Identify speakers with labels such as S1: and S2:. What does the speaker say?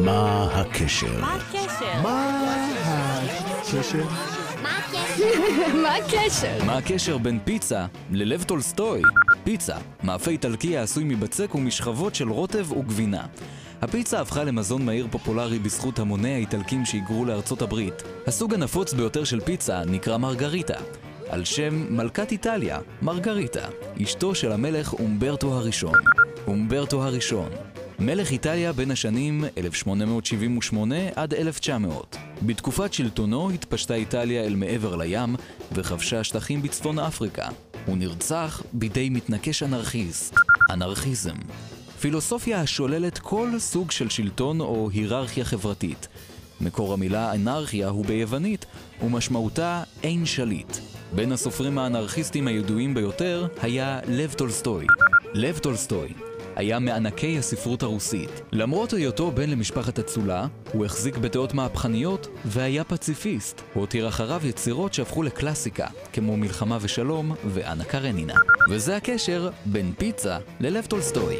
S1: מה הקשר?
S2: מה הקשר?
S1: מה הקשר?
S2: מה הקשר?
S3: מה הקשר בין פיצה ללב טולסטוי? פיצה, מאפה איטלקי העשוי מבצק ומשכבות של רוטב וגבינה. הפיצה הפכה למזון מהיר פופולרי בזכות המוני האיטלקים שהיגרו לארצות הברית. הסוג הנפוץ ביותר של פיצה נקרא מרגריטה, על שם מלכת איטליה, מרגריטה, אשתו של המלך אומברטו הראשון. אומברטו הראשון, מלך איטליה בין השנים 1878 עד 1900. בתקופת שלטונו התפשטה איטליה אל מעבר לים וכבשה שטחים בצפון אפריקה. הוא נרצח בידי מתנקש אנרכיסט. אנרכיזם. פילוסופיה השוללת כל סוג של שלטון או היררכיה חברתית. מקור המילה אנרכיה הוא ביוונית, ומשמעותה אין שליט. בין הסופרים האנרכיסטים הידועים ביותר היה לב טולסטוי. לב טולסטוי היה מענקי הספרות הרוסית. למרות היותו בן למשפחת אצולה, הוא החזיק בדעות מהפכניות והיה פציפיסט. הוא הותיר אחריו יצירות שהפכו לקלאסיקה, כמו מלחמה ושלום ואנה קרנינה. וזה הקשר בין פיצה ללב טולסטוי.